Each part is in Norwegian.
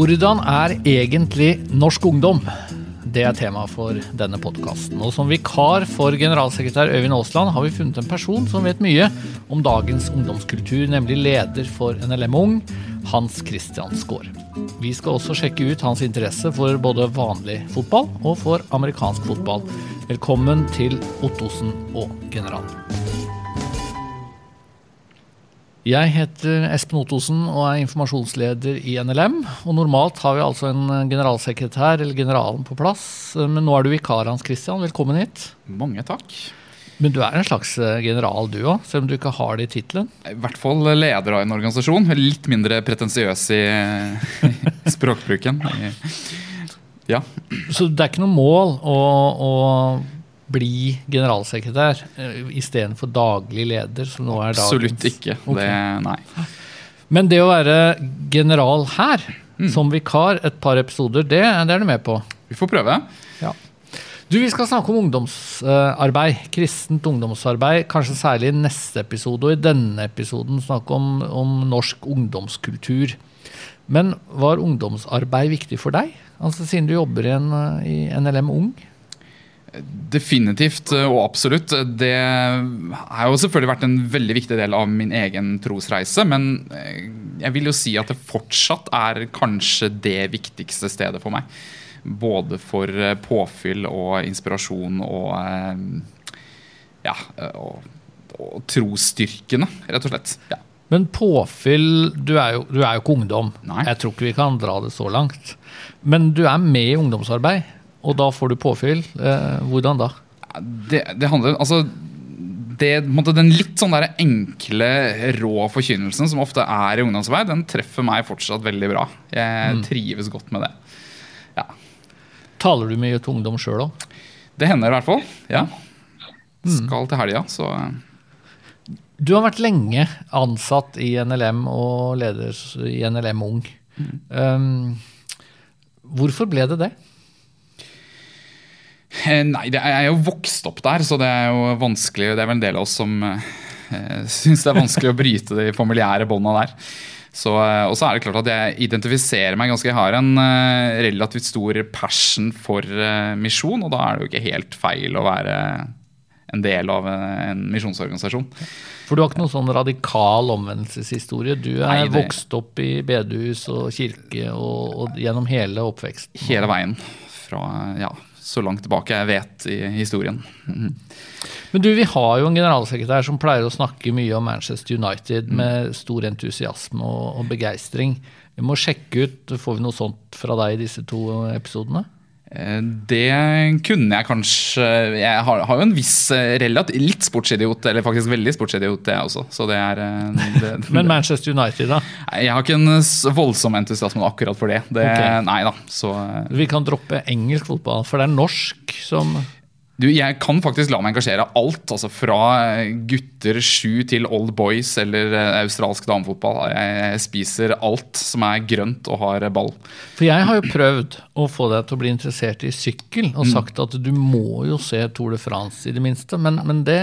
Hvordan er egentlig norsk ungdom? Det er tema for denne podkasten. Og som vikar for generalsekretær Øyvind Aasland har vi funnet en person som vet mye om dagens ungdomskultur, nemlig leder for NLM Ung, Hans Christian Skaar. Vi skal også sjekke ut hans interesse for både vanlig fotball og for amerikansk fotball. Velkommen til Ottosen og Generalen. Jeg heter Espen Ottosen og er informasjonsleder i NLM. og Normalt har vi altså en generalsekretær eller generalen på plass, men nå er du vikar, Hans Christian. Velkommen hit. Mange takk. Men du er en slags general du òg, selv om du ikke har det i tittelen? I hvert fall leder av en organisasjon. Litt mindre pretensiøs i, i språkbruken. Ja. Så det er ikke noe mål å, å bli generalsekretær uh, istedenfor daglig leder, som nå er dagens Absolutt ikke. Okay. Det, nei. Men det å være general her, mm. som vikar et par episoder, det, det, er du med på? Vi får prøve. Ja. Du, Vi skal snakke om ungdomsarbeid, kristent ungdomsarbeid, kanskje særlig i neste episode. Og i denne episoden snakke om, om norsk ungdomskultur. Men var ungdomsarbeid viktig for deg? Altså Siden du jobber i, en, i NLM Ung? Definitivt og absolutt. Det har jo selvfølgelig vært en veldig viktig del av min egen trosreise. Men eh, jeg vil jo si at det fortsatt er kanskje det viktigste stedet for meg. Både for eh, påfyll og inspirasjon og eh, ja, og, og trosstyrkene, rett og slett. Ja. Men påfyll Du er jo, du er jo ikke ungdom. Nei. Jeg tror ikke vi kan dra det så langt. Men du er med i ungdomsarbeid og da får du påfyll. Eh, hvordan da? Det, det handler altså det, den litt sånn der enkle, rå forkynnelsen som ofte er i ungdomsarbeid, den treffer meg fortsatt veldig bra. Jeg mm. trives godt med det. Ja. Taler du mye til ungdom sjøl òg? Det hender i hvert fall. Ja. Mm. Skal til helga, så Du har vært lenge ansatt i NLM og leder i NLM Ung. Mm. Um, hvorfor ble det det? Eh, nei, jeg er jo vokst opp der, så det er jo vanskelig. Det er vel en del av oss som eh, syns det er vanskelig å bryte de familiære bånda der. Så, eh, og så er det klart at jeg identifiserer meg ganske Jeg har en uh, relativt stor passion for uh, misjon, og da er det jo ikke helt feil å være en del av en misjonsorganisasjon. For du har ikke noen sånn radikal omvendelseshistorie? Du er Nei, det... vokst opp i bedehus og kirke og, og gjennom hele oppveksten? Hele veien. Fra, ja, så langt tilbake jeg vet i historien. Mm. Men du, Vi har jo en generalsekretær som pleier å snakke mye om Manchester United mm. med stor entusiasme og, og begeistring. Vi må sjekke ut, Får vi noe sånt fra deg i disse to episodene? Eh, det kunne jeg kanskje Jeg har, har jo en viss eh, relativt, litt sportsidiot, eller faktisk veldig sportsidiot, det også. Så det er, eh, det, Men Manchester United, da? Jeg har ikke en voldsom entusiasme akkurat for det. det okay. Nei da. Så, Vi kan droppe engelsk fotball, for det er norsk som du, jeg kan faktisk la meg engasjere alt. altså Fra gutter sju til old boys eller eh, australsk damefotball. Jeg spiser alt som er grønt og har ball. For jeg har jo prøvd å få deg til å bli interessert i sykkel, og mm. sagt at du må jo se Tour de France i det minste. Men, men det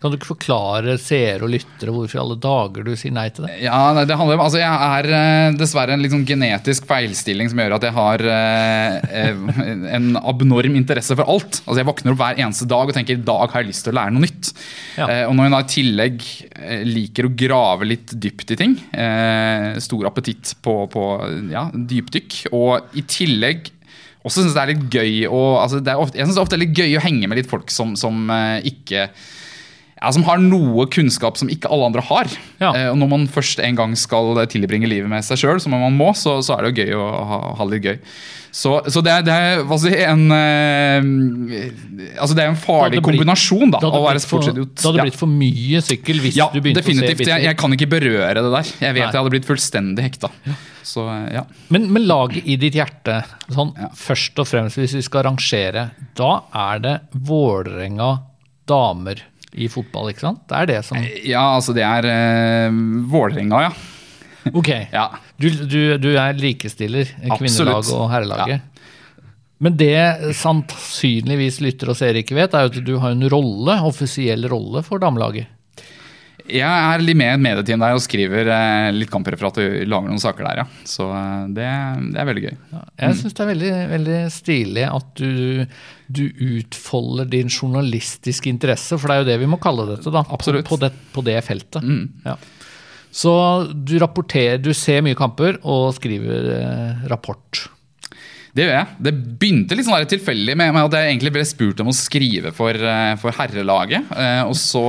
kan du ikke forklare seere og lyttere hvorfor i alle dager du sier nei til det? Ja, det handler om, altså Jeg er eh, dessverre en liksom genetisk feilstilling som gjør at jeg har eh, en abnorm interesse for alt. Altså Jeg våkner opp hver eneste dag og tenker i dag har jeg lyst til å lære noe nytt. Ja. Eh, og når jeg da i tillegg eh, liker å grave litt dypt i ting, eh, stor appetitt på, på ja, dypdykk, og i tillegg også syns det er litt gøy å, altså ofte, Jeg synes det er ofte litt gøy å henge med litt folk som, som eh, ikke ja, som har noe kunnskap som ikke alle andre har. Ja. Eh, og Når man først en gang skal tilbringe livet med seg sjøl, som man må, så, så, er det jo gøy å ha, ha litt gøy. Så, så det, er, det, er, si, en eh, altså det er en farlig blitt, kombinasjon da, å være sportsidiot. Det hadde blitt for mye sykkel hvis ja, du begynte definitivt. å se jeg, jeg kan ikke berøre det der. Jeg vet Nei. jeg hadde blitt fullstendig hekta. Så, ja. men, men laget i ditt hjerte, sånn, først og fremst hvis vi skal rangere, da er det Vålerenga damer i fotball, ikke sant? Det er det som Ja, altså det er uh, Vålerenga, ja. ok. ja. Du, du, du, er likestiller kvinnelaget og herrelaget. Ja. Men det sannsynligvis lytter og seere ikke vet, er at du har en rolle, offisiell rolle for damelaget. Jeg er litt med i et medieteam der og skriver eh, litt kampreferat og lager noen saker der, ja. Så eh, det, det er veldig gøy. Ja, jeg syns det er veldig, veldig stilig at du, du utfolder din journalistiske interesse, for det er jo det vi må kalle dette, da. Absolutt. På, det, på det feltet. Ja. Så du rapporterer, du ser mye kamper og skriver eh, rapport. Det gjør jeg. Det begynte litt sånn tilfeldig med, med at jeg egentlig ble spurt om å skrive for, for herrelaget. Og så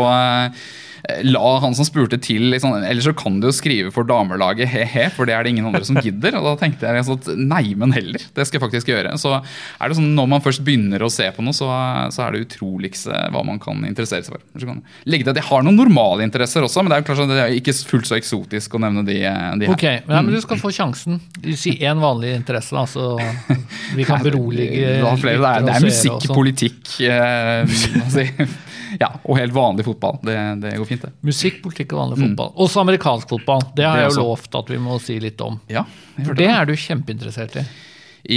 la han som spurte til liksom, Ellers så kan du jo skrive for damerlaget, he-he, for det er det ingen andre som gidder. Og da tenkte jeg sånn at nei, men heller. Det skal jeg faktisk gjøre. Så er det sånn når man først begynner å se på noe, så, så er det utroligste hva man kan interessere seg for. Så kan legge til at jeg har noen normale interesser også, men det er jo klart at det er ikke fullt så eksotisk å nevne de, de her. Ok, ja, men Du skal få sjansen. Si én vanlig interesse, da, så vi kan berolige det. Det er, det er musikk, sånn. politikk eh, altså, ja, og helt vanlig fotball. Det, det går fint, det. Musikk, politikk og vanlig fotball. Også amerikansk fotball. Det har Mm. Det jeg jo lovt at vi må si litt om. Ja, For det er du kjempeinteressert i.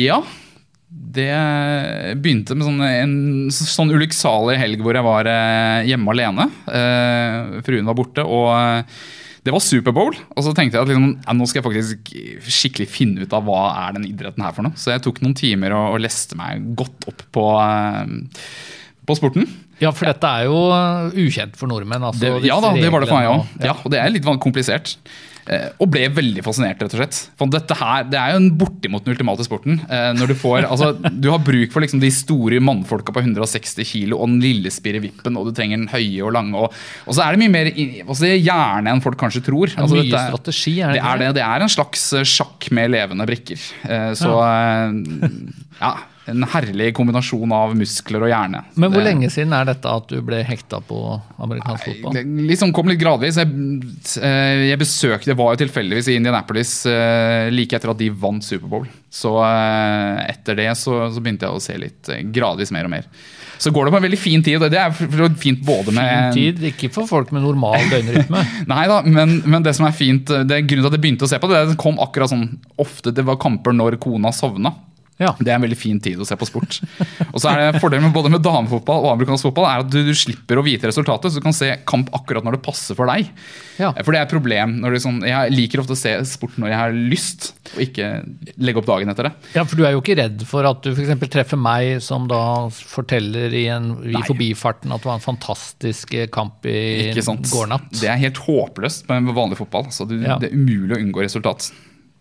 Ja. Det begynte med sånn, en sånn ulykksalig helg hvor jeg var eh, hjemme alene. Eh, fruen var borte, og eh, det var Superbowl. Og så tenkte jeg at liksom, ja, nå skal jeg faktisk skikkelig finne ut av hva er den idretten her for noe. Så jeg tok noen timer og, og leste meg godt opp på, eh, på sporten. Ja, for dette er jo uh, ukjent for nordmenn. Altså, Det, ja da, det var det for meg òg. Ja. Ja, og det er litt komplisert. Eh, og ble veldig fascinert, rett og slett. For dette her, Det er jo en bortimot den ultimate sporten. Eh, når Du får, altså, du har bruk for liksom de store mannfolka på 160 kilo og den lille spirrevippen, og du trenger den høye og lange. Og, og så er det mye mer altså, hjerne enn folk kanskje tror. Det er Altså, mye dette strategi, er det det er det. Det er en slags eh, sjakk med levende brikker. Eh, Så ja. ja, en herlig kombinasjon av muskler og hjerne. Men hvor Det- lenge siden er dette at du ble hekta på amerikansk fotball? Liksom kom litt gradvis. Jeg, eh, jeg besøkte, jeg var jo tilfeldigvis i Indianapolis eh, like etter at de vant Superbowl. Så eh, etter det så, så begynte jeg å se litt gradvis mer og mer. Så går det på en veldig fin tid. og Det er fint både Fin med tid, ikke for folk med normal døgnrytme. Nei da, men, men det som er fint, det er grunnen til at jeg begynte å se på det, det kom akkurat sånn ofte det var kamper når kona sovna. Ja. Det er en veldig fin tid å se på sport. Og så er det Fordelen med både med damefotball og amerikansk fotball er at du, du slipper å vite resultatet, så du kan se kamp akkurat når det passer for deg. Ja. For det er et problem. sånn, Jeg liker ofte å se sport når jeg har lyst, og ikke legge opp dagen etter det. ja, for du er jo ikke redd for at du f.eks. treffer meg, som da forteller i en i forbifarten at det var en fantastisk eh, kamp i går natt. Det er helt håpløst med vanlig fotball. Så du, Ja. Det er umulig å unngå resultat.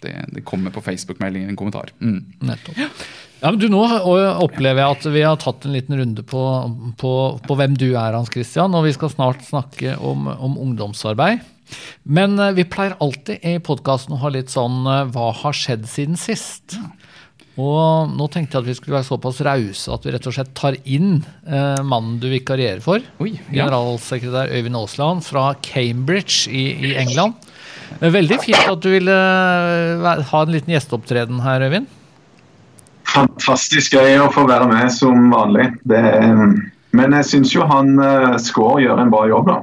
Det, det kommer på Facebook-melding en kommentar. Mm. Nettopp. Ja, men du, Nå opplever jeg at vi har tatt en liten runde på, på, på hvem du er, Hans Christian, og vi skal snart snakke om, om ungdomsarbeid. Men eh, vi pleier alltid i podkasten å ha litt sånn eh, Hva har skjedd siden sist? Og nå tenkte jeg at vi skulle være såpass rause at vi rett og slett tar inn eh, mannen du vikarierer for. Oi, ja. Generalsekretær Øyvind Aasland fra Cambridge i, i England. Det er Veldig fint at du ville eh, ha en liten gjesteopptreden her, Øyvind. Fantastisk gøy å få være med som vanlig. Det, er- men jeg syns jo han uh, Skaar gjør en bra jobb, da.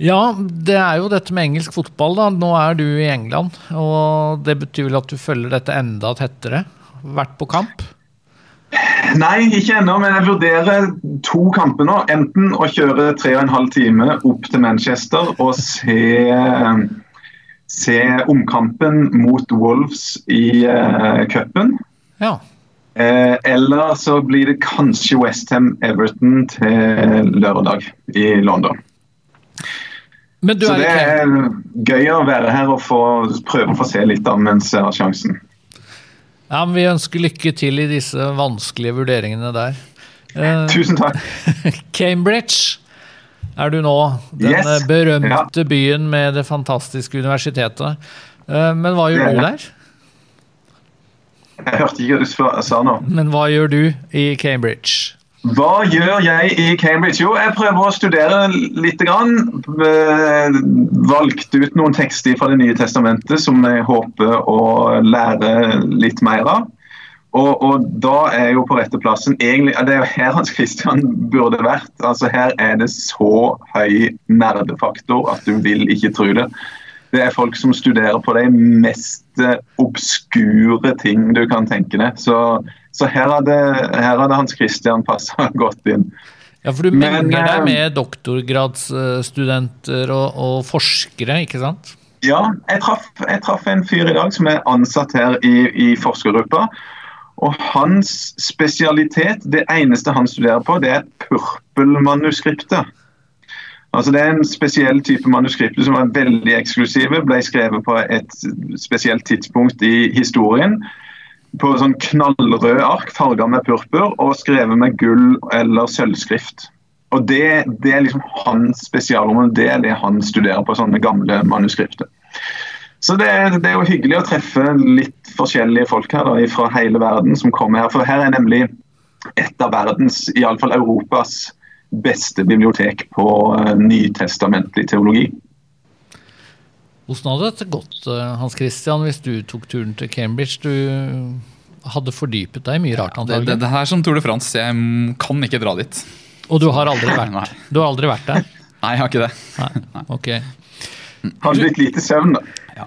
Ja, det er jo dette med engelsk fotball. da. Nå er du i England, og det betyr vel at du følger dette enda tettere? Vært på kamp? Nei, ikke ennå, men jeg vurderer to kamper nå. Enten å kjøre tre og en halv time opp til Manchester og se, se omkampen mot Wolves i uh, cupen. Ja. Eh, eller så blir det kanskje Westham Everton til lørdag i London. Så det er gøy å være her og få, prøve å få se litt av mens jeg har sjansen. Ja, men vi ønsker lykke til i disse vanskelige vurderingene der. Eh, Tusen takk. Cambridge er du nå. Den Yes. berømte berømte byen med det fantastiske universitetet. Eh, men hva gjør du der? Jeg hørte ikke hva du sa nå. Men hva gjør du i Cambridge? Hva gjør jeg i Cambridge? Jo, jeg prøver å studere litt. Grann. Eh, Valgte ut noen tekster fra Det nye testamentet som jeg håper å lære litt mer av. Og, og da er jeg jo på rette plassen. Egentlig, det er jo her Hans Christian burde vært. Altså Her er det så høy nerdefaktor at du vil ikke tro det. Det er folk som studerer på de mest eh, obskure ting du kan tenke deg. Så, så her, hadde, her hadde Hans Christian passa godt inn. Ja, for du Men, menger deg eh, med doktorgradsstudenter og, og forskere, ikke sant? Ja, jeg traff, jeg traff en fyr i dag som er ansatt her i, i forskergruppa. Og hans spesialitet, det eneste han studerer på, det er purpelmanuskriptet. Altså Det er en spesiell type manuskripter som er veldig eksklusive. Ble skrevet på et spesielt tidspunkt i historien. På sånn knallrød ark farga med purpur og skrevet med gull eller sølvskrift. Og det, det er liksom hans spesialområde. Det er det han studerer på sånne gamle manuskripter. Så det, det er jo hyggelig å treffe litt forskjellige folk her da, fra hele verden som kommer her. For her er nemlig et av verdens, iallfall Europas, beste bibliotek på eh, nytestamentlig teologi. Hvordan hadde dette gått, eh, Hans Christian, hvis du tok turen til Cambridge? Du hadde fordypet deg mye rart, Det, det, det her er som Tour de France. Jeg kan ikke dra dit. Og du har aldri Nei. vært, du har aldri vært der? Nei, jeg har ikke det. Nei, ok. Hadde litt lite søvn, da.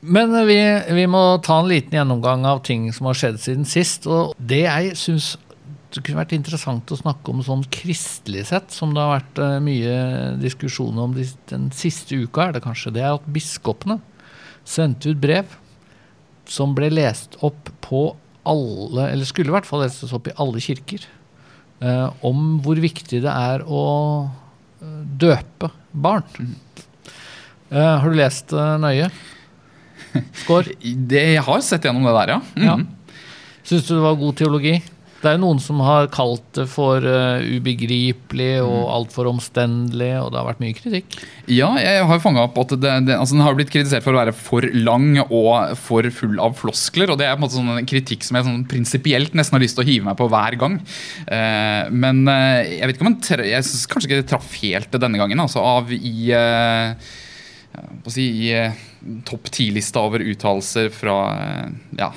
Men vi, vi må ta en liten gjennomgang av ting som har skjedd siden sist. Og det jeg syns det kunne vært interessant å snakke om sånn kristelig sett, som det har vært eh, mye diskusjon om de, den siste uka, er det kanskje, det er at biskopene sendte ut brev som ble lest opp på alle, eller skulle i hvert fall leses opp i alle kirker, eh, om hvor viktig det er å eh, døpe barn. Eh, har du lest det nøye? Skår? det. Jeg har sett gjennom det der, ja. Ja. Mhm. Syns du det var god teologi? Det er jo noen som har kalt det for uh, ubegripelig og Mm. altfor omstendelig, og det har vært mye kritikk. Ja, jeg har fanga opp at det, det, altså den har blitt kritisert for å være for lang og for full av floskler. og Det er på en måte sånn en kritikk som jeg sånn prinsipielt nesten har lyst til å hive meg på hver gang. Uh, men uh, jeg vet ikke om den jeg synes kanskje ikke det traff helt denne gangen. altså Av i ja, å si, i topp ti-lista over uttalelser fra ja,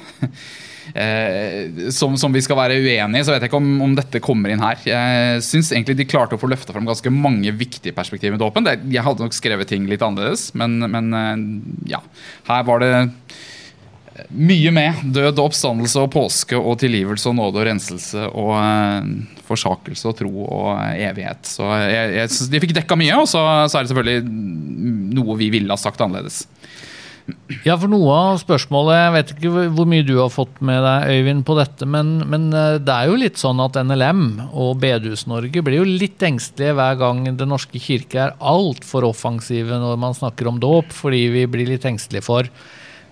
eh, som, som vi skal være uenige i, så vet jeg ikke om, om dette kommer inn her. Jeg syns egentlig de klarte å få løfta fram ganske mange viktige perspektiver med dåpen. Jeg hadde nok skrevet ting litt annerledes, men, men eh, ja. Her var det mye med død og oppstandelse og påske og tilgivelse og nåde og renselse og eh, forsakelse og tro og eh, evighet. Så jeg, jeg De fikk dekka mye, og så, så er det selvfølgelig noe vi ville ha sagt annerledes. Ja, for noe av spørsmålet Jeg vet ikke hvor- mye du har fått med deg, Øyvind, på dette, men, men eh, det er jo litt sånn at NLM og Bedehus-Norge blir jo litt engstelige hver gang Den norske kirke er altfor offensive når man snakker om dåp, fordi vi blir litt engstelige for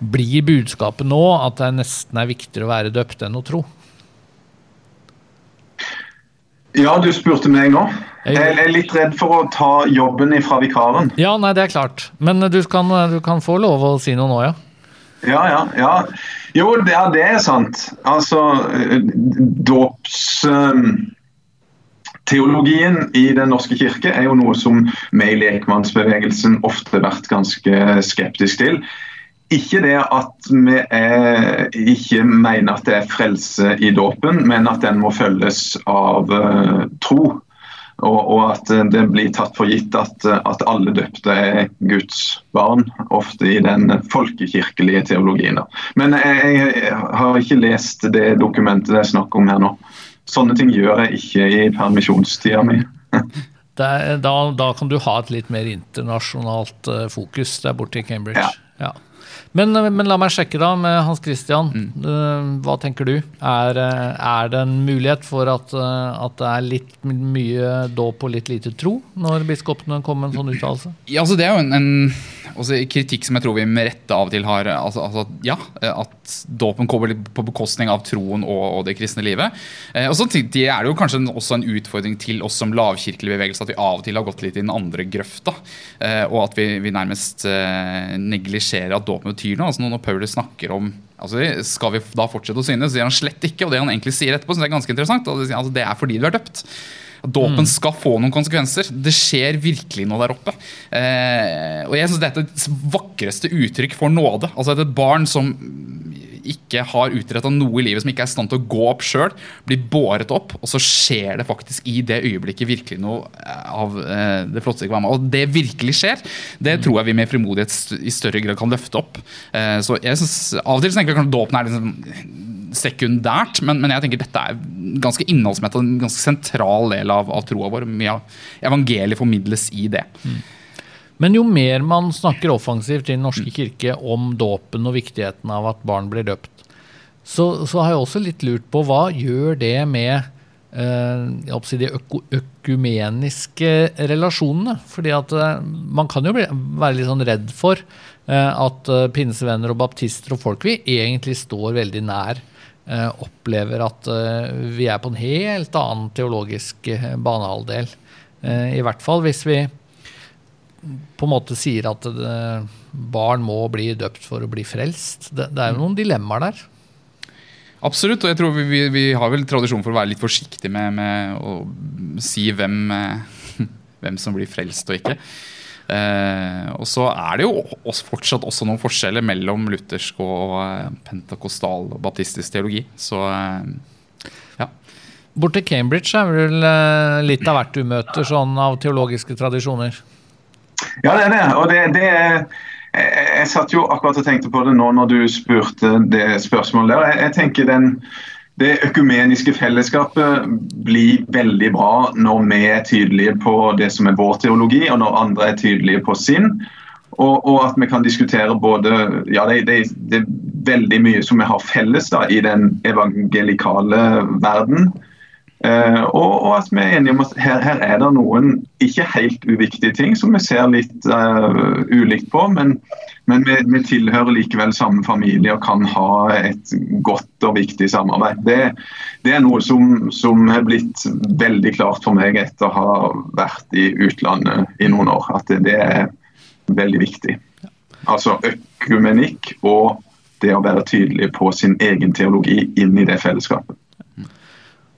Blir budskapet nå at det nesten er viktigere å være døpt enn å tro? Ja, du spurte meg nå. Jeg- er litt redd for å ta jobben ifra vikaren. Ja, nei, det er klart. Men du kan, du kan få lov å si noe nå, ja. Ja, ja. ja. Jo, det, ja, det er sant. Altså, dåpsteologien dåps... eh, i Den norske kirke er jo noe som vi i lekmannsbevegelsen ofte har vært ganske skeptisk til. Ikke det at vi er, ikke mener at det er frelse i dåpen, men at den må følges av uh, tro. Og, og at det blir tatt for gitt at, at alle døpte er Guds barn, ofte i den folkekirkelige teologien. Men jeg, jeg har ikke lest det dokumentet det er snakk om her nå. Sånne ting gjør jeg ikke i permisjonstida mi. Da, da kan du ha et litt mer internasjonalt eh, fokus der borte i Cambridge. Ja. Ja. Men, men la meg sjekke da med Hans Christian. Mm. Eh, hva tenker du? Er, eh, er det en mulighet for at, eh, at det er litt mye dåp og litt lite tro, når biskopene kommer med en sånn uttalelse? Ja, altså Det er jo en, en også kritikk som jeg tror vi med rette av og til har. Altså, altså, ja, At dåpen kommer på bekostning av troen og, og det kristne livet. Eh, og så er det jo kanskje en, også en utfordring til oss som lavkirkelig bevegelse at vi av og til har gått litt i den andre grøfta. Eh, og at vi, vi nærmest eh, neglisjerer at dåpen betyr noe. altså Når Paulus snakker om altså Skal vi da fortsette å synde, så sier han slett ikke. Og det han egentlig sier etterpå, synes jeg er ganske interessant. det Altså, det er fordi du er døpt. Dåpen skal få noen konsekvenser. Det skjer virkelig noe der oppe. Eh, og jeg synes Det er et vakreste uttrykk for nåde. Altså at Et barn som ikke har utretta noe i livet, som ikke er i stand til å gå opp sjøl, blir båret opp, og så skjer det faktisk i det øyeblikket virkelig noe eh, av eh, det flotteste ikke være med. Og det virkelig skjer, det tror jeg vi med frimodighet i større grad kan løfte opp. Eh, så jeg synes, Av og til tenker jeg kanskje dåpen er liksom sekundært, men, men, jeg tenker dette er ganske innholdsmettet, en ganske sentral del av, av troa vår. Mye av evangeliet formidles i det. Mm. Men jo mer man snakker offensivt i Den norske kirke om dåpen og viktigheten av at barn blir døpt, så, så har jeg også litt lurt på hva gjør det med eh, de økumeniske relasjonene? Fordi at eh, man kan jo være litt sånn redd for eh, at eh, pinsevenner og baptister og folk vi egentlig står veldig nær, opplever at eh, vi er på en helt annen teologisk banehalvdel. I hvert fall hvis vi på en måte sier at barn må bli døpt for å bli frelst. Det, det er jo noen dilemmaer der. Absolutt, og jeg tror vi, vi, vi, har vel tradisjon for å være litt forsiktige med, med å si hvem, eh, hvem, som blir frelst og ikke. Eh, og så er det jo også, fortsatt også noen forskjeller mellom luthersk og eh, pentakostal og baptistisk teologi. Så eh, ja. Bort til Cambridge er vel litt av hvert du møter sånn av teologiske tradisjoner? Ja, det er det. Og det, det er jeg, jeg, satt jo akkurat og tenkte på det nå når du spurte det spørsmålet der. Jeg, jeg tenker den, Det økumeniske fellesskapet blir veldig bra når vi er tydelige på det som er vår teologi, og når andre er tydelige på sin. Og, og at vi kan diskutere både ja, det, det, det, er veldig mye som vi har felles da, i den evangelikale verden. Uh, og, og, at vi er enige om at her, her, er det noen ikke helt uviktige ting som vi ser litt uh, ulikt på, men, men vi, vi, tilhører likevel samme familie og kan ha et godt og viktig samarbeid. Det, det er noe som, som er blitt veldig klart for meg etter å ha vært i utlandet i noen år. At det, det er veldig viktig. Altså økumenikk og det å være tydelig på sin egen teologi inn i det fellesskapet.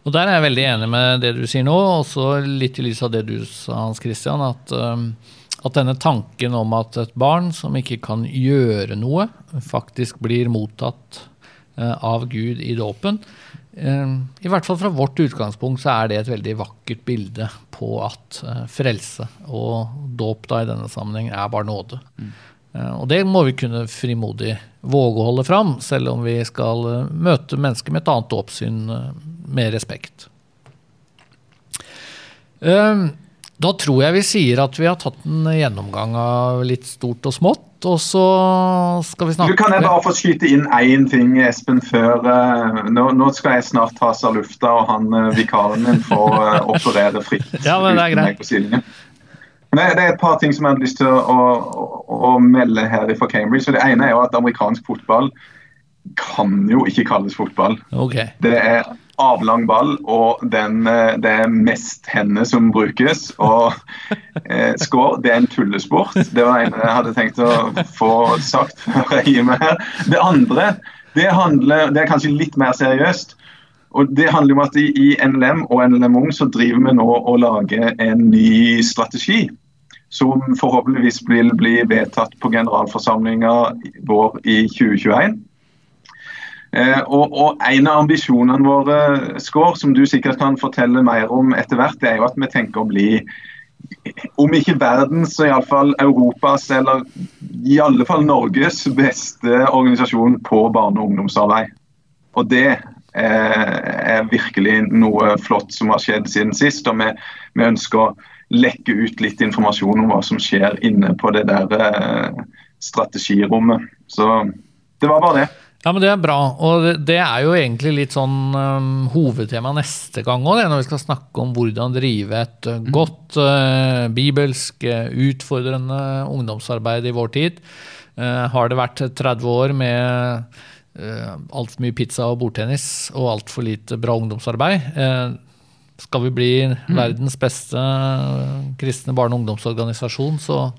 Og Der er jeg veldig enig med det du sier nå, også litt i lys av det du sa, Hans Christian. At, at, denne tanken om at et barn som ikke kan gjøre noe, faktisk blir mottatt uh, av Gud i dåpen. I hvert fall fra vårt utgangspunkt så er det et veldig vakkert bilde på at uh, frelse og dåp da i denne sammenheng er bare nåde. Mm. Og det må vi kunne frimodig våge å holde fram, selv om vi skal møte mennesker med et annet dåpssyn med respekt. Ehm, da tror jeg vi sier at vi har tatt en gjennomgang av litt stort og smått. Og så skal vi snakke Du Kan jeg bare få skyte inn én ting, Espen, før uh, nå, nå, skal jeg snart tas av lufta, og han uh, vikaren min får uh, operere fritt. ja, men det er greit. Men det er et par ting som jeg har lyst til å, å, å melde her fra Cambridge. Så det ene er jo at amerikansk fotball kan jo ikke kalles fotball. Okay. Det er avlang ball, og den, eh, det er mest hender som brukes. Og eh, score, det er en tullesport. Det var det ene jeg hadde tenkt å få sagt før jeg gir meg her. Det andre, det, handler, det er kanskje litt mer seriøst. Og Det handler om at i, NLM og NLM Ung så driver vi nå og lager en ny strategi. Som forhåpentligvis vil bli vedtatt på generalforsamlinga vår i 2021. Eh, og, og, En av ambisjonene våre, Skår, som du sikkert kan fortelle mer om etter hvert, det er jo at vi tenker å bli om ikke verdens, så iallfall Europas eller i alle fall Norges beste organisasjon på barne- og ungdomsarbeid. Og det er virkelig noe flott som har skjedd siden sist. og vi, vi, ønsker å lekke ut litt informasjon om hva som skjer inne på det der eh, strategirommet. Så det var bare det. Ja, men Det er bra. Og det er jo egentlig litt sånn um, hovedtema neste gang òg, når vi skal snakke om hvordan drive et uh, godt, uh, bibelsk, uh, utfordrende ungdomsarbeid i vår tid. Uh, har det vært 30 år med uh, altfor mye pizza og bordtennis og altfor lite bra ungdomsarbeid? Uh, skal vi bli mm. verdens beste kristne barne- og ungdomsorganisasjon, så,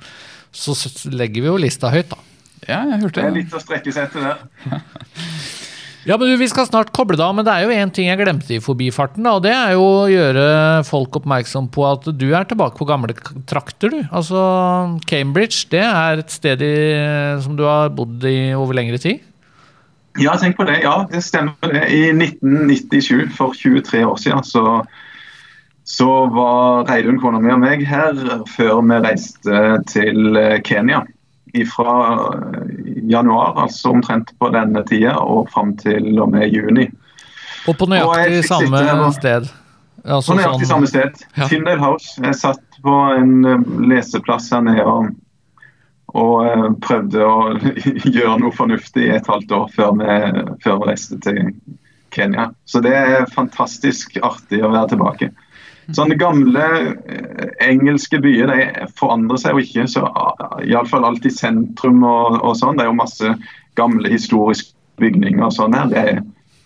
så legger vi jo lista høyt, da. Ja, jeg hørte det. Det er litt å strekke seg etter der. Ja, men du, Vi skal snart koble det av, men det er jo én ting jeg glemte i forbifarten. Da, og Det er jo å gjøre folk oppmerksom på at du er tilbake på gamle trakter. du. Altså, Cambridge det er et sted i, som du har bodd i over lengre tid? Ja, tenk på det. Ja, det stemmer. det. I 1997, for 23 år siden, så, så var Reidun, kona mi og meg her før vi reiste til Kenya fra januar, altså omtrent på denne tida, og fram til og med juni. Og på nøyaktig og samme sitte sted. Altså På nøyaktig sånn- samme sted. Ja. Tyndale House. Jeg satt på en eh, leseplass her nede og, og eh, prøvde å gjøre noe fornuftig i et halvt år før vi, før vi reiste til Kenya. Så det er fantastisk artig å være tilbake. Sånne gamle eh, engelske byer de forandrer seg jo ikke. så ah, Iallfall alt i sentrum og, og sånn. Det er jo masse gamle historiske bygninger og sånn her. Det er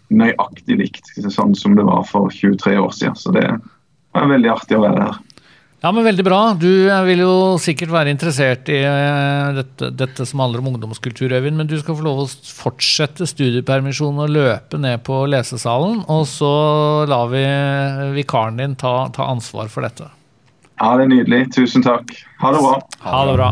nøyaktig likt sånn som det var for 23 år siden. Så det er veldig artig å være her. Ja, men Veldig bra. Du eh, vil jo sikkert være interessert i eh, dette, dette som handler om ungdomskultur, Øyvind, men du skal få lov å fortsette studiepermisjonen og løpe ned på lesesalen. Og så lar vi vikaren din ta, ta ansvar for dette. Ja, det er nydelig. Tusen takk. Ha det bra. Ha det bra.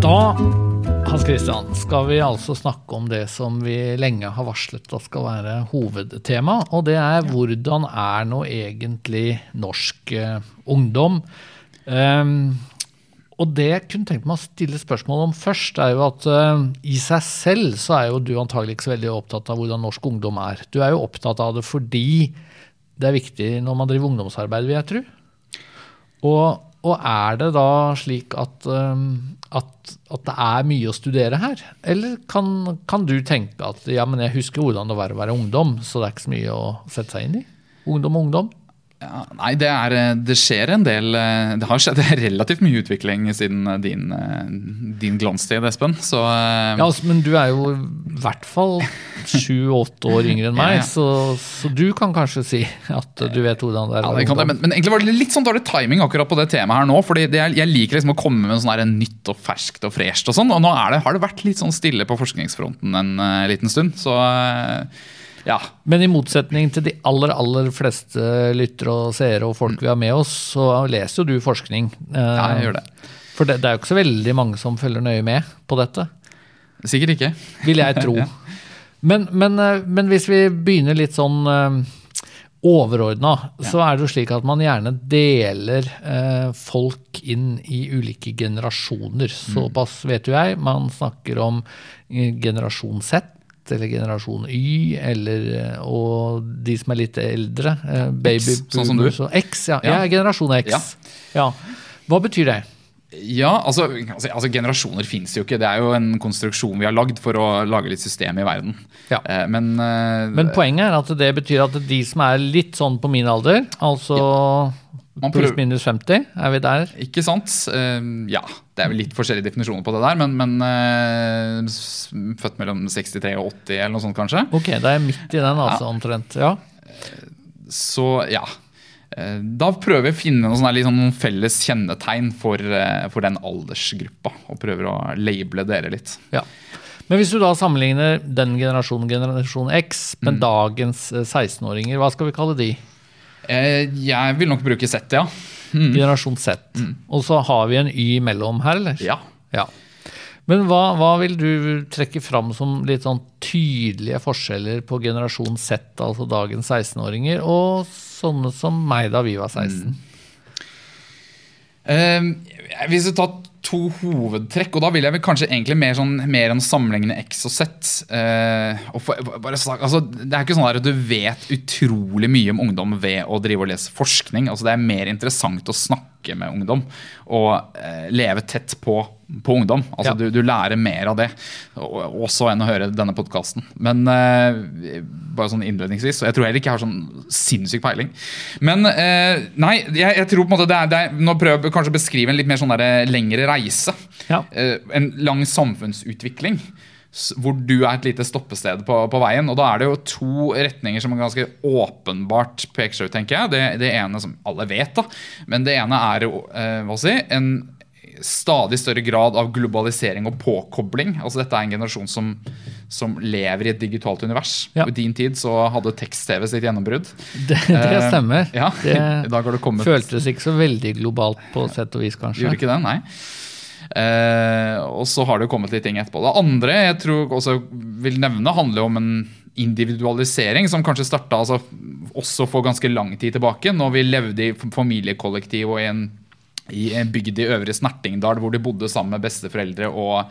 Da Hans Christian, skal vi altså snakke om det som vi lenge har varslet at skal være hovedtema. Og det er hvordan er nå egentlig norsk eh, ungdom? Um, og det jeg kunne tenkt meg å stille spørsmål om først, er jo at uh, i seg selv så er jo du antagelig ikke så veldig opptatt av hvordan norsk ungdom er. Du er jo opptatt av det fordi det er viktig når man driver ungdomsarbeid, vil jeg tro. Og, og er det da slik at, um, at, at det er mye å studere her? Eller kan, kan du tenke at ja, men jeg husker hvordan det var å være ungdom, så det er ikke så mye å sette seg inn i? Ungdom og ungdom? Ja, nei, det, er, eh, det skjer en del eh, Det har skjedd relativt mye utvikling siden eh, din, din glanstid, Espen. Så Ja, altså, Men du er jo i hvert fall sju-åtte år yngre enn meg, Ja, ja. Så, så du kan kanskje si at du vet hvordan det er Ja, det kan det, men, men egentlig var det litt sånn dårlig timing akkurat på det temaet her nå. fordi det, jeg, liker liksom å komme med sånn her nytt og ferskt og fresht og sånn. Og nå det, har det vært litt sånn stille på forskningsfronten en eh, liten stund. Så ja. Men i motsetning til de aller aller fleste lyttere og seere og folk vi har med oss, så leser jo du forskning. Eh, ja, jeg gjør det. For det, det er jo ikke så veldig mange som følger nøye med på dette, Sikkert ikke. vil jeg tro. Ja. men, men, eh, men hvis vi begynner litt sånn overordna, ja. så er det jo slik at man gjerne deler eh, folk inn i ulike generasjoner. Såpass vet jo jeg. Man snakker om eh, generasjon Z. Eller generasjon Y, eller, eh, og de som er litt eldre. Baby X, sånn som du. X. Ja, Ja. ja. generasjon X. Ja. Ja. Hva betyr det? Ja, altså, altså, altså Generasjoner fins jo ikke. Det er jo en konstruksjon vi har lagd for å lage litt system i verden. Ja. Eh, men eh, Men poenget er at det betyr at de som er litt sånn på min alder, altså Man pluss minus 50, er vi der? Ikke sant? Eh, ja, det er vel litt forskjellige definisjoner på det der, men, men eh, født mellom 63 og 80 eller noe sånt, kanskje. Ok, det er midt i den, altså, omtrent. Ja. Så ja. Eh, Da prøver vi å finne noen, sånn noen felles kjennetegn for, eh, for den aldersgruppa. Og prøver å labele dere litt. ja. Men hvis du da sammenligner den generasjonen, generasjon X, med Mm. dagens eh, 16-åringer, hva skal vi kalle de? Eh, Jeg vil nok bruke Z, ja. Generasjon Z. Og så har vi en Y mellom her, eller? Mm. Ja. Ja. Men hva, hva vil du trekke fram som litt sånn tydelige forskjeller på generasjon Z, altså dagens 16-åringer, og sånne som meg da vi var 16? Eh, Hvis du tar to hovedtrekk, og da vil jeg vel kanskje egentlig mer, sånn, mer enn sammenligne X og Z. Eh, og for, bare, altså, det er ikke sånn at du vet utrolig mye om ungdom ved å drive og lese forskning. Altså, det er mer interessant å snakke med ungdom og eh, leve tett på, på ungdom. Altså, Ja. du, du lærer mer av det også enn å høre denne podkasten. Men eh, bare sånn innledningsvis, og jeg tror heller ikke jeg har sånn sinnssyk peiling. Men eh, nei, jeg, jeg tror på en måte det er, det er Nå prøver jeg kanskje å beskrive en litt mer sånn der, lengre reise. Ja. Eh, en lang samfunnsutvikling. Hvor du er et lite stoppested på, på veien. Og da er det jo to retninger som ganske åpenbart peker seg ut, tenker jeg. Det, det ene som alle vet, da. Men det ene er jo eh, si, en stadig større grad av globalisering og påkobling. Altså Dette er en generasjon som, som lever i et digitalt univers. Ja. I din tid så hadde tekst-TV sitt gjennombrudd. Det, det Eh, stemmer. Ja, Det føltes ikke så veldig globalt på sett og vis, kanskje. Gjorde ikke det, nei. Eh, og så har det jo kommet litt ting etterpå. Det andre jeg tror også vil nevne, handler om en individualisering som kanskje starta altså, også for ganske lang tid tilbake, når vi levde i familiekollektiv og i en i en bygd i Øvre Snertingdal hvor de bodde sammen med besteforeldre og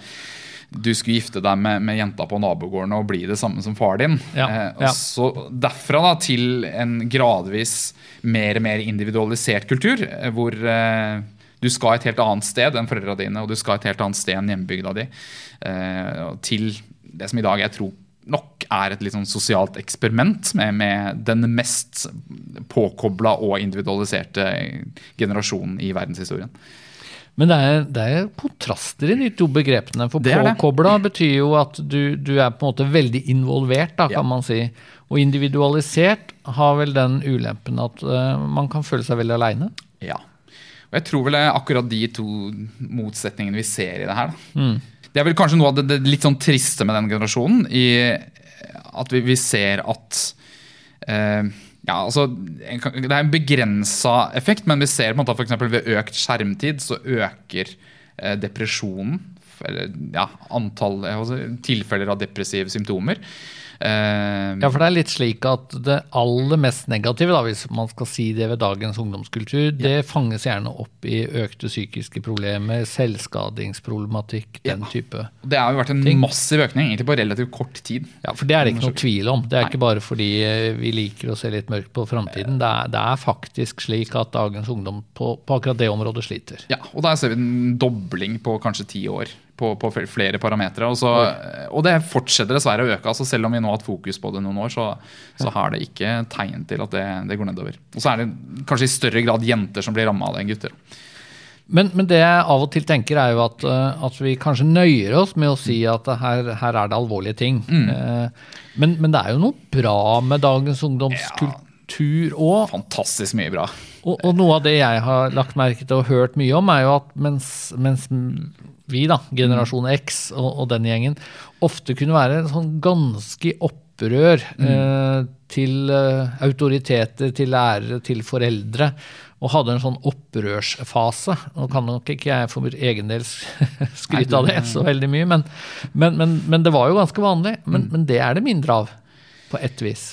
du skulle gifte deg med, med jenta på nabogården og bli det samme som far din. Ja, Eh, ja. Så derfra da, til en gradvis mer og mer individualisert kultur, eh, hvor eh, du skal et helt annet sted enn foreldra dine, og du skal et helt annet sted enn hjembygda di, eh, til det som i dag jeg tror nok er et litt sånn sosialt eksperiment med, med den mest påkobla og individualiserte generasjonen i verdenshistorien. Men det er, det er kontraster i de to begrepene. For påkobla betyr jo at du, du er på en måte veldig involvert, da, kan Ja. man si. Og individualisert har vel den ulempen at uh, man kan føle seg veldig aleine. Ja. Og jeg tror vel det er akkurat de to motsetningene vi ser i det her. Da. Det er vel kanskje noe av det, det litt sånn triste med den generasjonen. I at vi, vi ser at eh, ja, altså, Det er en begrensa effekt, men vi ser på en måte eksempel ved økt skjermtid så øker eh, depresjonen. Eller ja, antall altså, tilfeller av depressive symptomer. Eh, Ja, for det er litt slik at det aller mest negative, da, hvis man skal si det ved dagens ungdomskultur, det fanges gjerne opp i økte psykiske problemer, selvskadingsproblematikk, den type. Det har jo vært en ting. massiv økning egentlig på relativt kort tid. Ja, for det er det ikke noe tvil om. Det er ikke bare fordi eh, vi liker å se litt mørkt på framtiden. Det, det er faktisk slik at dagens ungdom på, på akkurat det området sliter. Ja, og der ser vi en dobling på kanskje ti år på, på flere parametere. Og, så- og det fortsetter dessverre å øke. altså Selv om vi nå har hatt fokus på det noen år, så, så har det ikke tegn til at det, det går nedover. Og så er det kanskje i større grad jenter som blir ramma av det enn gutter. Men, men det jeg av og til tenker, er jo at, eh, at vi kanskje nøyer oss med å si at her, her er det alvorlige ting. Mm. Men, men det er jo noe bra med dagens ungdomskultur òg. Fantastisk mye bra. Og, og noe av det jeg har lagt merke til og hørt mye om, er jo at mens, mens vi, da, generasjon X og, og den gjengen, ofte kunne være sånn ganske opprør opprør eh, til eh, autoriteter, til lærere, til foreldre, og hadde en sånn opprørsfase. Nå kan nok ikke jeg for egen del skryte av det så veldig mye, men, men, men, men det var jo ganske vanlig. Men, men det er det mindre av, på ett vis.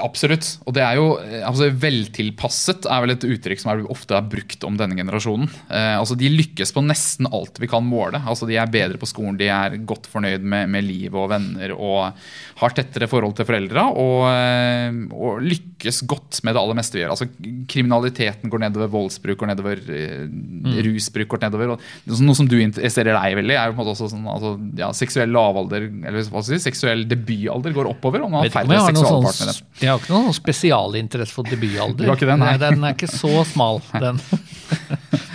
Absolutt. Og det er jo eh, altså Veltilpasset er vel et uttrykk som er, ofte er brukt om denne generasjonen. Eh, altså De lykkes på nesten alt vi kan måle. Altså De er bedre på skolen, de er godt fornøyd med, med livet og venner og har tettere forhold til foreldra. Og, eh, og lykkes godt med det aller meste vi gjør. Altså Kriminaliteten går nedover, voldsbruk går nedover, mm. rusbruk går nedover. Og noe som du interesserer deg veldig, er jo på en måte også sånn altså, ja, seksuell lavalder, eller hva skal si, seksuell debutalder går oppover. og man har færre har sånn, seksualpartnere. jeg har ikke noen spesialinteresse for debutalder. Du har ikke den, nei. Den er ikke så smal, den.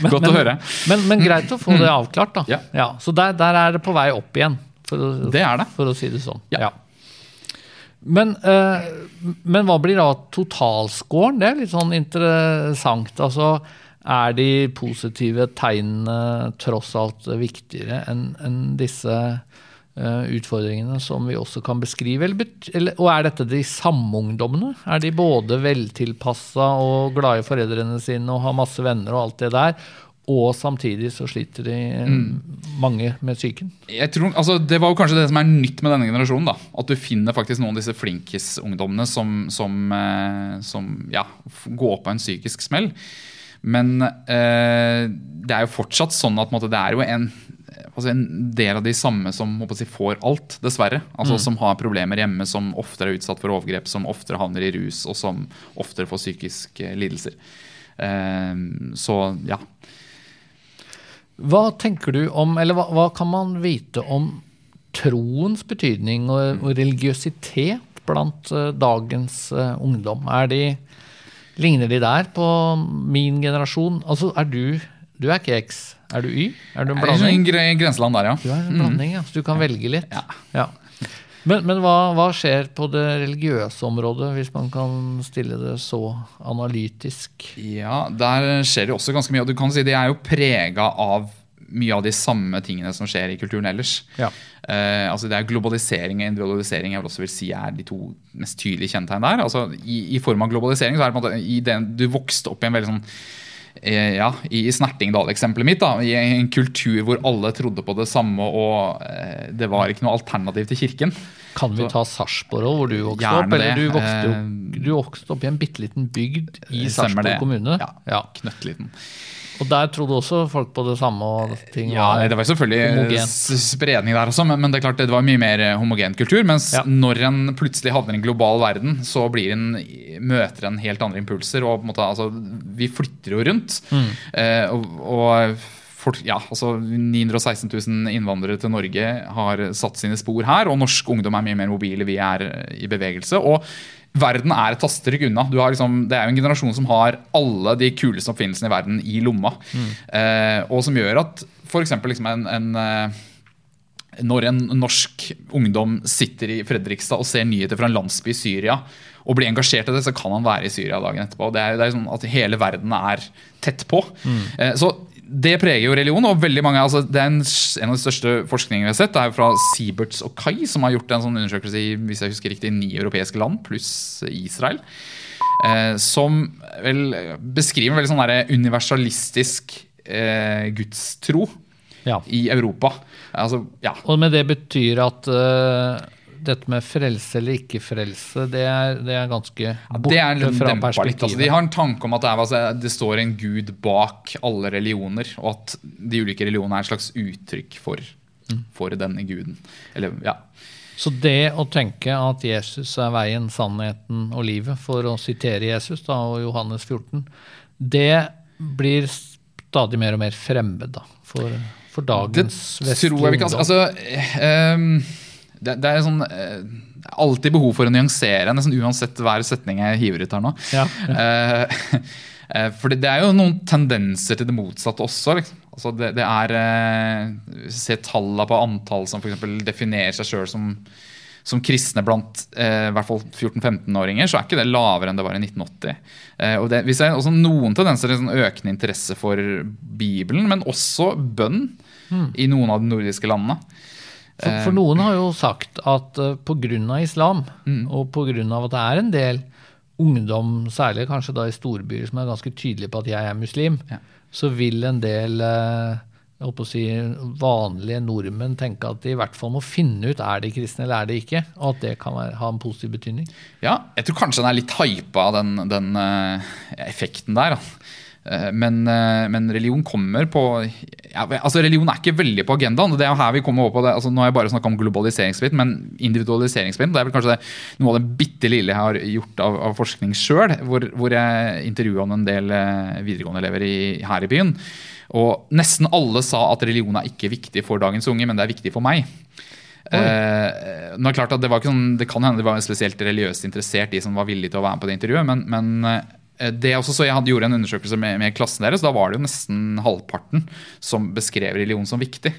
Men, Godt å høre. Men, men greit å få det avklart, da. Ja. Ja, så der, der er det på vei opp igjen, for Det er det. For å si det sånn. Ja. Men, eh, men hva blir da totalscoren? Det er litt sånn interessant. Altså, er de positive tegnene tross alt viktigere enn en disse eh, utfordringene som vi også kan beskrive? Eller, eller, og er dette de samme ungdommene? Er de både veltilpassa og glade i foreldrene sine og har masse venner og alt det der? Og samtidig så sliter de mm. mange med psyken? Jeg tror, altså, det var jo kanskje det som er nytt med denne generasjonen. da, At du finner faktisk noen av disse flinkis-ungdommene som, som, eh, som ja, går på en psykisk smell. Men eh, det er jo fortsatt sånn at måtte, det er jo en, altså en del av de samme som si, får alt, dessverre. Altså Som har problemer hjemme, som oftere er utsatt for overgrep, som oftere havner i rus, og som oftere får psykiske lidelser. Eh, så ja. Hva tenker du om, eller hva, hva kan man vite om troens betydning og, og religiøsitet blant uh, dagens uh, ungdom? Er de, ligner de der på min generasjon? Altså, er du Du er ikke X, er du Y? Er du en Det er blanding? en grenseland der, ja. Du er en blanding, ja. Så du kan velge litt. Ja. Ja. Men, men hva, hva skjer på det religiøse området, hvis man kan stille det så analytisk? Ja, der skjer det også ganske mye. Og du kan si de er jo prega av mye av de samme tingene som skjer i kulturen ellers. Ja. Eh, altså det er Globalisering og individualisering jeg vil også vil si er de to mest tydelige kjennetegn der. Altså i, I form av globalisering så er det på en måte i den, du vokste opp i en veldig sånn ja, i Snertingdal-eksempelet mitt, da, i en kultur hvor alle trodde på det samme og eh, det var ikke noe alternativ til kirken. Kan vi ta Sarpsborg hvor du vokste opp? Eller du vokste, Eh, opp, du vokste opp i en bitte liten bygd i Sarpsborg kommune. Ja. Ja. Knøttliten. Og der trodde også folk på det samme? og ting Ja, Det var selvfølgelig homogent. spredning der også, men, det er klart det var mye mer eh, homogen kultur. Mens Ja. når en plutselig havner i en global verden, så blir en, møter en helt andre impulser. og på en måte, altså, Vi flytter jo rundt. Mm. Eh, og, og folk, ja, altså 916 000 innvandrere til Norge har satt sine spor her, og norsk ungdom er mye mer mobile. Vi er eh, i bevegelse. og Verden er et tastetrykk unna. Liksom, det er jo en generasjon som har alle de kuleste oppfinnelsene i verden i lomma. Eh, og som gjør at f.eks. Liksom en, en eh, når en norsk ungdom sitter i Fredrikstad og ser nyheter fra en landsby i Syria og blir engasjert i det, så kan han være i Syria dagen etterpå. Det er, det er sånn at Hele verden er tett på. Eh, så det preger jo religion. og veldig mange, altså det er en, en av de største forskningene vi har sett, det er fra Sieberts og Kai, som har gjort en sånn undersøkelse i hvis jeg husker riktig, ni europeiske land, pluss Israel. Eh, som vel beskriver en veldig sånn universalistisk eh, gudstro Ja. i Europa. Altså, ja. Og med det betyr at eh, dette med frelse eller ikke frelse, det er, det er ganske borte Det er fra litt. perspektivet. Altså, de har en tanke om at det, er, altså, det står en gud bak alle religioner, og at de ulike religionene er et slags uttrykk for, for denne guden. Eller, ja. Så det å tenke at Jesus er veien, sannheten og livet, for å sitere Jesus da, og Johannes 14, det blir stadig mer og mer fremmed da, for, for dagens vestlige ungdom. altså, ehm, det, det er sånn eh, alltid behov for å nyansere, nesten uansett hver setning jeg hiver ut her nå. Ja. ja. eh, for det, det er jo noen tendenser til det motsatte også. Liksom. Altså det, det er eh, Se tallene på antall som eksempel definerer seg sjøl som, som kristne blant eh, hvert fall 14-15-åringer, så er ikke det lavere enn det var i 1980. Eh, og det, vi ser også noen tendenser til sånn økende interesse for Bibelen, men også bønn i noen av de nordiske landene. For, for noen har jo sagt at uh, pga. islam, og pga. at det er en del ungdom, særlig kanskje da i storbyer, som er ganske tydelige på at jeg er muslim, Ja. så vil en del jeg håper å si, vanlige nordmenn tenke at de i hvert fall må finne ut er de kristne eller er de ikke, og at det kan være, ha en positiv betydning. Ja, jeg tror kanskje den er litt hypa, den, den uh, effekten der. da. Eh, Men, eh, men religion kommer på ja, altså Religion er ikke veldig på agendaen. og det er jo her vi kommer over på det, altså Nå har jeg bare snakka om globaliseringsbiten, men individualiseringsbiten det er vel kanskje det, noe av det bitte lille jeg har gjort av, av forskning sjøl. Hvor, hvor jeg intervjua en del eh, videregående-elever her i byen. Og nesten alle sa at religion er ikke viktig for dagens unge, men det er viktig for meg. Eh, nå er det klart at det, var ikke sånn, det kan hende de var spesielt religiøst interessert, de som var villige til å være med på det intervjuet. Men, men det er også så jeg hadde gjorde en undersøkelse med, med klassen deres. Da var det jo nesten halvparten som beskrev religion som viktig.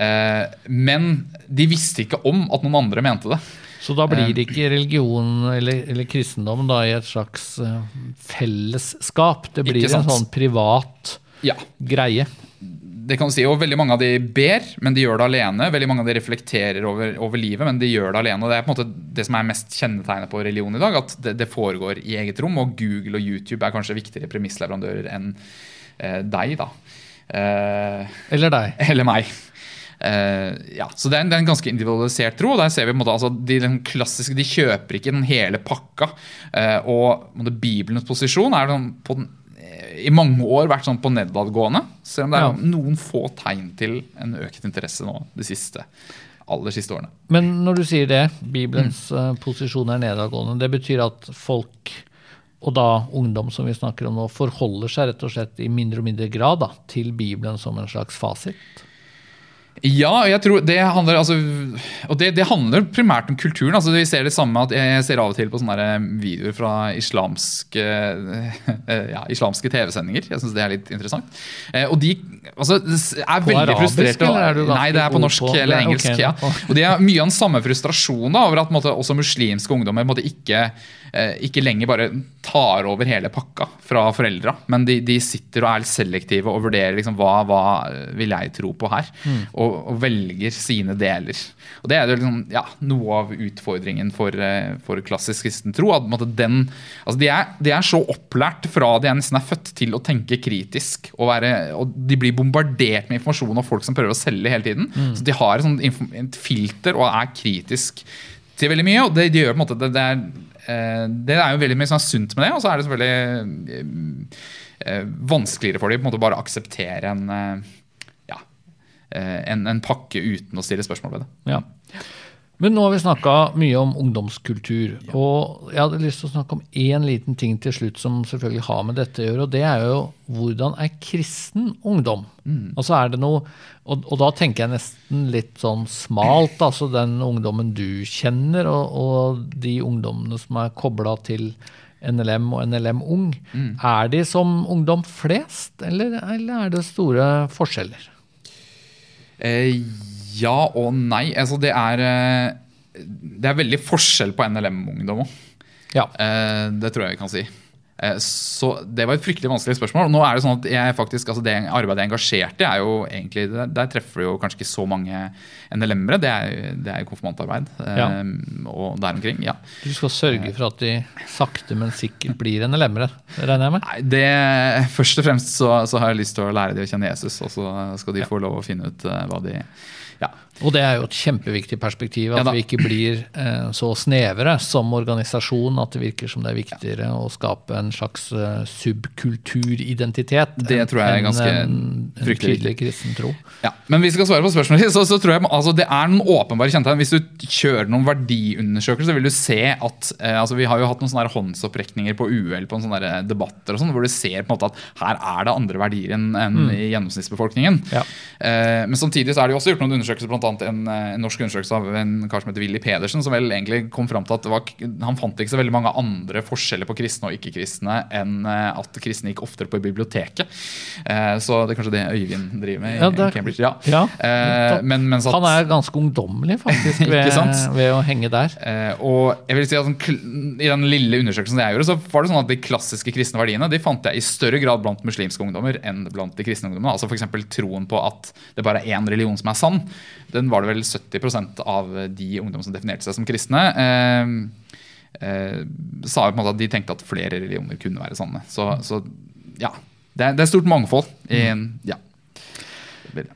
Eh, men de visste ikke om at noen andre mente det. Så da blir det ikke religion eller, eller kristendom da i et slags uh, fellesskap. Det blir en sånn privat Ja, greie. Det kan du si, og Veldig mange av de ber, men de gjør det alene. Veldig mange av de reflekterer over, over livet, men de gjør det alene. og Det er på en måte det som er mest kjennetegnet på religion i dag. At det, det foregår i eget rom, og Google og YouTube er kanskje viktigere premissleverandører enn eh, deg. da. Eh, Eller deg. eller meg. Uh, ja, så det er, en, det er en ganske individualisert tro. der ser vi på en måte, altså, De den klassiske, de kjøper ikke den hele pakka. Uh, og Bibelens posisjon er på den, i mange år vært sånn på nedadgående. Selv om det er noen få tegn til en økt interesse nå de siste, aller siste årene. Men når du sier det, Bibelens Mm. eh, posisjon er nedadgående, det betyr at folk, og da ungdom som vi snakker om nå, forholder seg rett og slett i mindre og mindre grad da, til Bibelen som en slags fasit? Ja, jeg tror det handler altså, Og det, det handler primært om kulturen. altså Vi ser det samme at Jeg ser av og til på sånne videoer fra islamske, ja, islamske TV-sendinger. Jeg syns det er litt interessant. Eh, Og de altså, er På veldig frustrerte. er Nei, det er på norsk på- eller engelsk. Okay, ja. Og det er mye av den samme frustrasjonen da, over at måtte, også muslimske ungdommer måtte ikke, eh, ikke lenger bare tar over hele pakka fra foreldra, men de, de sitter og er litt selektive og vurderer liksom, hva, hva vil jeg tro på her. Og og velger sine deler. Og Det er jo liksom, ja, noe av utfordringen for, eh, for klassisk kristen tro. at den, altså de, er, de er så opplært fra de er nesten er født til å tenke kritisk. Og, være, og De blir bombardert med informasjon av folk som prøver å selge hele tiden. Så de har et, sånt, et filter og er kritisk til veldig mye. og det, de gjør på en måte, det, det, er, eh, det er jo veldig mye sånn sunt med det, og så er det selvfølgelig eh, eh, vanskeligere for dem måte bare å akseptere en, eh, ja, eh, en, en pakke uten å stille spørsmål ved det. Ja. Men nå har vi snakka mye om ungdomskultur. Og jeg hadde lyst til å snakke om én liten ting til slutt som selvfølgelig har med dette å gjøre, og det er jo hvordan er kristen ungdom? Altså er det noe og, og da tenker jeg nesten litt sånn smalt, altså den ungdommen du kjenner, og, og de ungdommene som er kobla til NLM og NLM Ung. Er de som ungdom flest, eller, eller er det store forskjeller? Eh, ja og nei. Altså, det er eh, Det er veldig forskjell på NLM-ungdom òg. Ja. Eh, det tror jeg vi kan si. Eh, Så Det var et fryktelig vanskelig spørsmål. Nå er Det sånn at jeg faktisk, altså det arbeidet jeg engasjerte i, er jo egentlig, der, treffer du jo kanskje ikke så mange NLM-ere. Det det er jo konfirmantarbeid Ja. og der omkring. ja. Du skal sørge for at de sakte, men sikkert blir NLM-ere, regner jeg med? Nei, det, Først og fremst så, så har jeg lyst til å lære de å kjenne Jesus, og så skal de få lov å finne ut hva de ja. Og det er jo et kjempeviktig perspektiv, at Ja vi ikke blir eh, så snevre som organisasjon at det virker som det er viktigere å skape en slags uh, subkulturidentitet Det tror jeg er enn ganske en, en tydelig kristen tro. Ja, men hvis vi skal svare på spørsmålet, så, så tror jeg altså, det er noen åpenbare kjennetegn. Hvis du kjører noen verdiundersøkelser, så vil du se at eh, altså, Vi har jo hatt noen sånne håndsopprekninger på UL på sånne der debatter, og sånn, hvor du ser på en måte at her er det andre verdier enn enn i gjennomsnittsbefolkningen. Ja. Eh, men samtidig så er det jo også gjort noen undersøkelser, blant en, eh, en norsk undersøkelse av en kar som heter Willy Pedersen, som vel egentlig kom fram til at det var, han fant ikke så veldig mange andre forskjeller på kristne og ikke-kristne enn eh, at kristne gikk oftere på biblioteket. Eh, så det er kanskje det Øyvind driver med i Ja, det Cambridge. Ja. Ja, Eh, men, at, Han er ganske ungdommelig, faktisk, ved, ved å henge der. Og jeg vil si at sånn, I den lille undersøkelsen jeg gjorde, så var det sånn at de klassiske kristne verdiene de fant jeg i større grad blant muslimske ungdommer enn blant de kristne ungdommene. Altså F.eks. troen på at det bare er én religion som er sann. Den var det vel 70% av de ungdom som definerte seg som kristne. Eh, eh, sa på en måte at de tenkte at flere religioner kunne være sanne. Så, så ja. Det er, det er stort mangfold. I, ja. Blir det.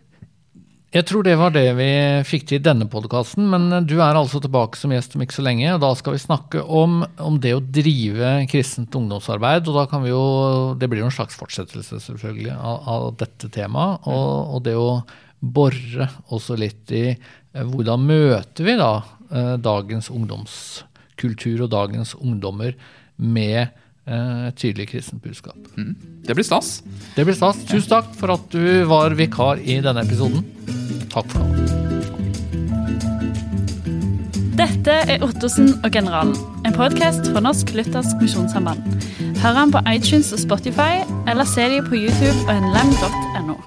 Jeg tror det var det vi fikk til i denne podkasten, men du er altså tilbake som gjest om ikke så lenge. og Da skal vi snakke om, om det å drive kristent ungdomsarbeid. og da kan vi jo, Det blir jo en slags fortsettelse selvfølgelig av, av dette temaet. Og, og det å bore også litt i eh, hvordan møter vi da eh, dagens ungdomskultur og dagens ungdommer med eh, et tydelig kristent budskap. det blir stas. Det blir stas. Tusen takk for at du var vikar i denne episoden. Takk for nå. Dette er Ottosen og Generalen, en podkast fra Norsk Luthersk Misjonssamband. Hør den på iTunes og Spotify, eller se dem på YouTube og nlem.no.